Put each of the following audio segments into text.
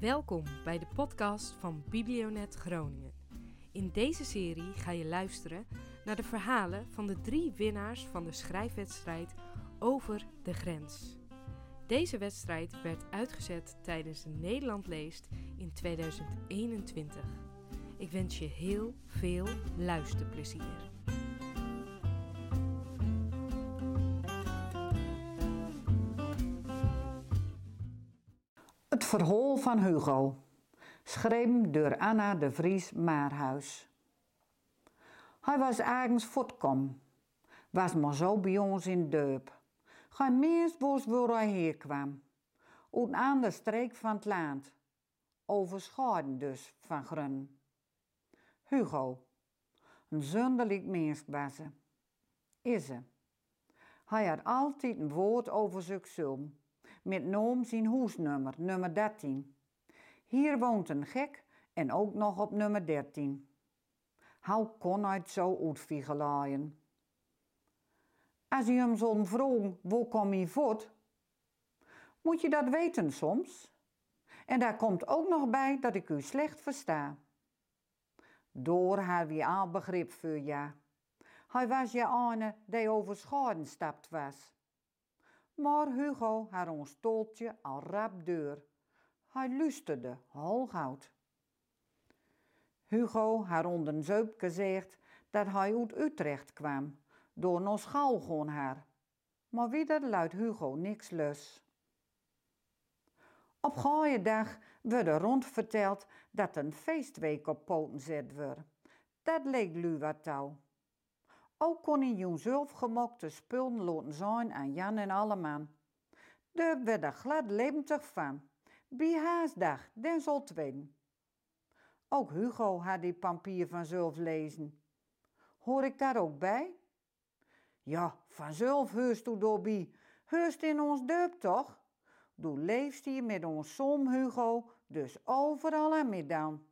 Welkom bij de podcast van Biblionet Groningen. In deze serie ga je luisteren naar de verhalen van de drie winnaars van de schrijfwedstrijd Over de Grens. Deze wedstrijd werd uitgezet tijdens de Nederland Leest in 2021. Ik wens je heel veel luisterplezier. Het verhaal van Hugo, schreven door Anna de Vries Maarhuis. Hij was ergens voortkom, was maar zo bij ons in Deup. Geen mens wist waar hij hier kwam. Uit een andere streek van het land. Overschaden dus van Grun. Hugo, een zonderlijk mens was ze. Is ze. Hij had altijd een woord over zichzelf met noem zijn huisnummer, nummer 13. Hier woont een gek en ook nog op nummer 13. Hoe kon hij het zo uitviegelaaien? Als je hem zo'n vroeg, waar kom je voort? Moet je dat weten soms? En daar komt ook nog bij dat ik u slecht versta. Door haar wie al begrip voor ja. Hij was je ane die over stapt was. Maar Hugo had ons toltje al rap deur. Hij luisterde holgoud. Hugo had onder zeup gezegd dat hij uit Utrecht kwam, door school gewoon haar. Maar wieder luidt Hugo niks lus. Op gooie dag werd er rond verteld dat een feestweek op poten zet werd. Dat leek lu wat touw. Ook kon hij zelf gemokte spullen laten zijn aan Jan en Alleman. Daar werd er glad levendig van. Bij haasdag, den zult weten. Ook Hugo had die pampier vanzelf lezen. Hoor ik daar ook bij? Ja, vanzelf heust u doorbij. Heust in ons deup toch? Doe leefst hier met ons som Hugo, dus overal aan middan.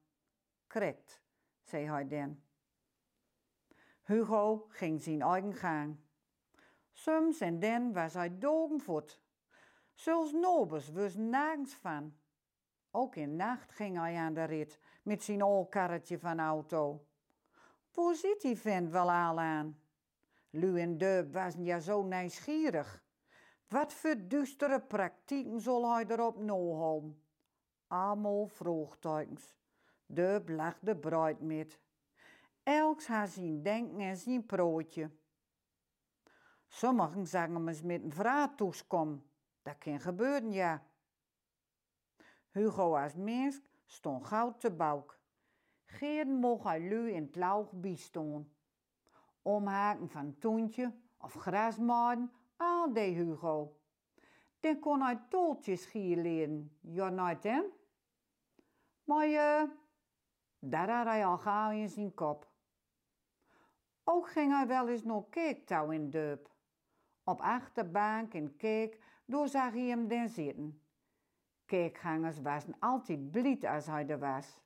Krekt, zei hij dan. Hugo ging zijn eigen gang. Soms en dan was hij dogenvoet. Zelfs Nobus was nergens van. Ook in nacht ging hij aan de rit met zijn olkarretje van auto. Waar zit die vent wel al aan? Lu en Deub was ja zo nieuwsgierig. Wat voor duistere praktijken zal hij erop nohouden? Allemaal vroegtuigens. Deub lag de bruid met. Elks had zijn denken en zijn prootje. Sommigen zagen eens met een vrouw toeskom. Dat kan gebeuren, ja. Hugo als mens stond goud te bouwk. Geen mocht hij lui in het lauw bijstaan. Omhaken van toentje of grasmaden, al deed Hugo. Dan kon hij toltjes schier leren, ja nooit hè? Maar je, daar had hij al gauw in zijn kop. Ook ging hij wel eens nog keektouw in deup. Op achterbank en keek, door zag hij hem dan zitten. Keekgangers waren altijd blied als hij er was.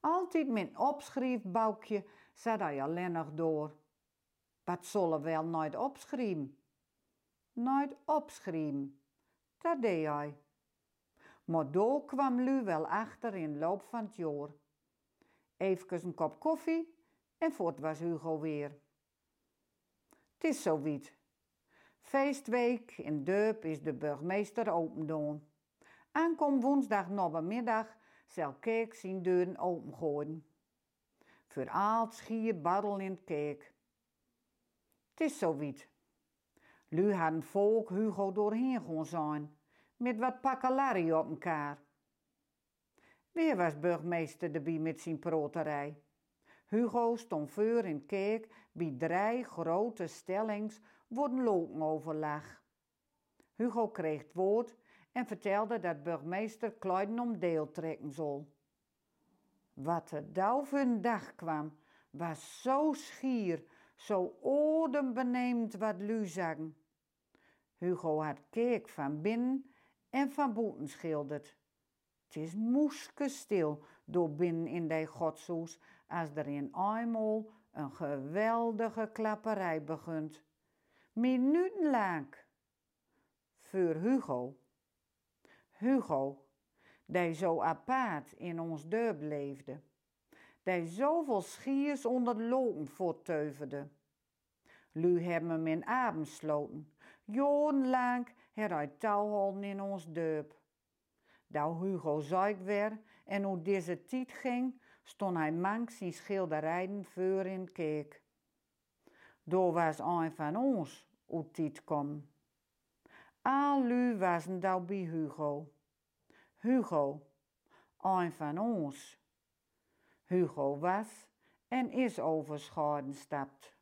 Altijd met een opschriefboukje zat hij alleen nog door. Wat zullen wel nooit opschrijven? Nooit opschrijven. Dat deed hij. Maar door kwam Lu wel achter in loop van het jaar. Even een kop koffie en voort was Hugo weer. Het is zo wiet. Feestweek in Deup is de burgemeester open Aankom woensdag middag zal kerk zijn deuren opengooien. Al schier baddel in het kerk. Het is zo wiet. Lu hadden volk Hugo doorheen gaan zijn, met wat pakkelari op elkaar. Weer was burgemeester erbij met zijn proterij. Hugo stond voor in kerk bij drie grote stellings worden lopen overlag. Hugo kreeg het woord en vertelde dat burgemeester Kleiden om deel trekken zal. Wat voor een dag kwam, was zo schier, zo odembenemend wat lu zeggen. Hugo had kerk van binnen en van buiten schilderd. Het is moeske stil door binnen in die godshoes als er in eenmaal een geweldige klapperij begint. Minutenlang. Voor Hugo. Hugo, die zo apart in ons dorp leefde, die zoveel schiers onder de lopen voortteuverde. Lu hebben hem in abend sloten, jarenlang her hij touwholden in ons dorp. Daar Hugo ziek werd en hoe deze tijd ging, stond hij mank zijn schilderijen voor in de kerk. Door was een van ons uit tijd kom. Al lu waren daar bij Hugo. Hugo, een van ons. Hugo was en is over stapt.